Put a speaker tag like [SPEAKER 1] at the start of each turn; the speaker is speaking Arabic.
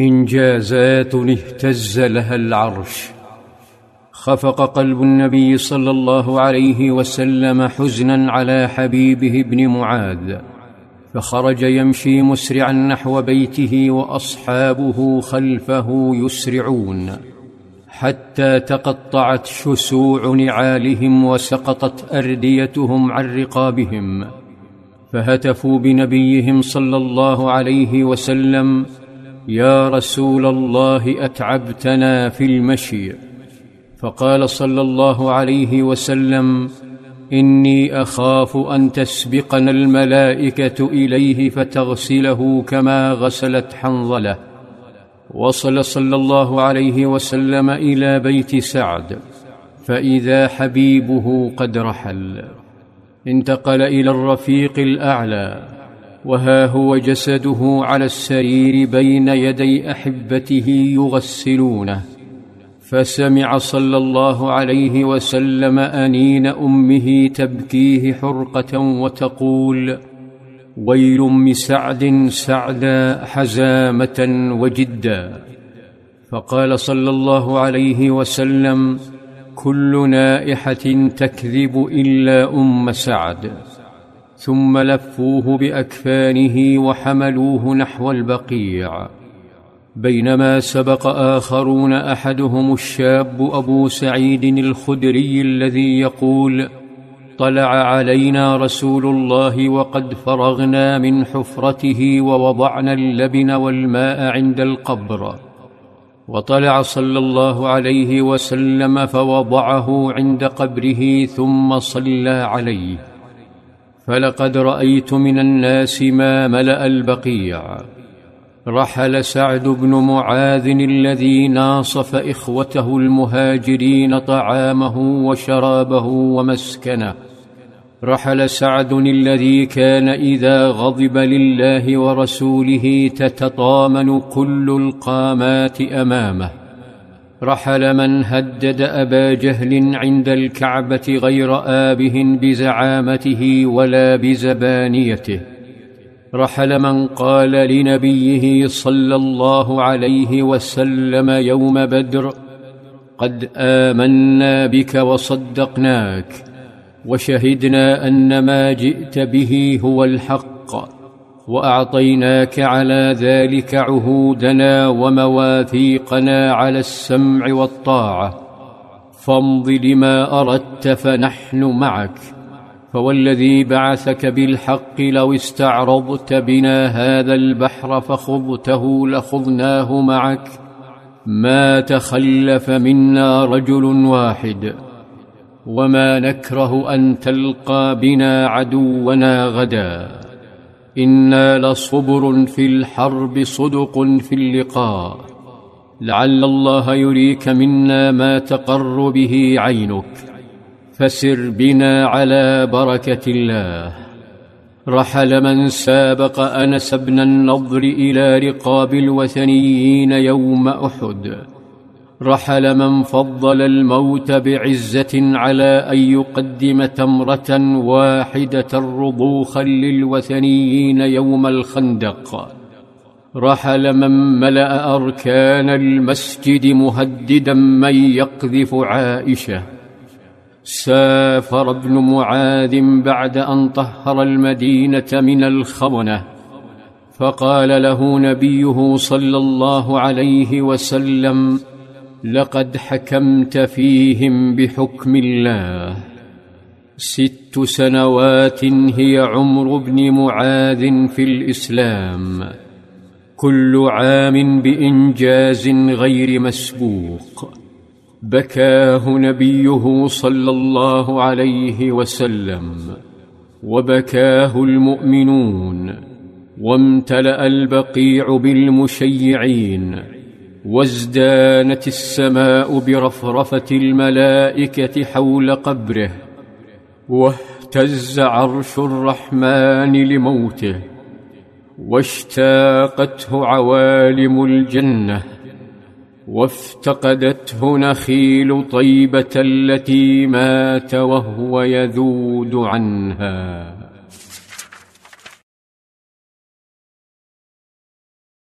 [SPEAKER 1] انجازات اهتز لها العرش. خفق قلب النبي صلى الله عليه وسلم حزنا على حبيبه ابن معاذ فخرج يمشي مسرعا نحو بيته وأصحابه خلفه يسرعون. حتى تقطعت شسوع نعالهم وسقطت أرديتهم عن رقابهم. فهتفوا بنبيهم صلى الله عليه وسلم يا رسول الله أتعبتنا في المشي. فقال صلى الله عليه وسلم إني أخاف أن تسبقنا الملائكة إليه فتغسله كما غسلت حنظلة. وصل صلى الله عليه وسلم إلى بيت سعد فإذا حبيبه قد رحل. انتقل إلى الرفيق الأعلى. وها هو جسده على السرير بين يدي أحبته يغسلونه. فسمع صلى الله عليه وسلم أنين أمه تبكيه حرقة وتقول ويل ام سعد سعدا حزامة وجدا. فقال صلى الله عليه وسلم كل نائحة تكذب إلا أم سعد. ثم لفوه بأكفانه وحملوه نحو البقيع. بينما سبق آخرون أحدهم الشاب أبو سعيد الخدري الذي يقول طلع علينا رسول الله وقد فرغنا من حفرته ووضعنا اللبن والماء عند القبر. وطلع صلى الله عليه وسلم فوضعه عند قبره ثم صلى عليه. فلقد رأيت من الناس ما ملأ البقيع. رحل سعد بن معاذ الذي ناصف إخوته المهاجرين طعامه وشرابه ومسكنه. رحل سعد الذي كان إذا غضب لله ورسوله تتطامن كل القامات أمامه. رحل من هدد أبا جهل عند الكعبة غير آبه بزعامته ولا بزبانيته. رحل من قال لنبيه صلى الله عليه وسلم يوم بدر قد آمنا بك وصدقناك وشهدنا أن ما جئت به هو الحق. وأعطيناك على ذلك عهودنا ومواثيقنا على السمع والطاعة. فامض لما أردت فنحن معك. فوالذي بعثك بالحق لو استعرضت بنا هذا البحر فخضته لخضناه معك. ما تخلف منا رجل واحد. وما نكره أن تلقى بنا عدونا غدا. أنا لصبر في الحرب صدق في اللقاء. لعل الله يريك منا ما تقر به عينك. فسر بنا على بركه الله. رحل من سابق انس بن النضر إلى رقاب الوثنيين يوم احد. رحل من فضل الموت بعزة على أن يقدم تمرة واحدة رضوخا للوثنيين يوم الخندق. رحل من ملأ أركان المسجد مهددا من يقذف عائشة. سافر ابن معاذ بعد أن طهر المدينة من الخونة. فقال له نبيه صلى الله عليه وسلم لقد حكمت فيهم بحكم الله. ست سنوات هي عمر ابن معاذ في الإسلام. كل عام بإنجاز غير مسبوق. بكاه نبيه صلى الله عليه وسلم. وبكاه المؤمنون. وامتلأ البقيع بالمشيعين. وازدانت السماء برفرفة الملائكة حول قبره واهتز عرش الرحمن لموته واشتاقته عوالم الجنة وافتقدته نخيل طيبة التي مات وهو يذود عنها.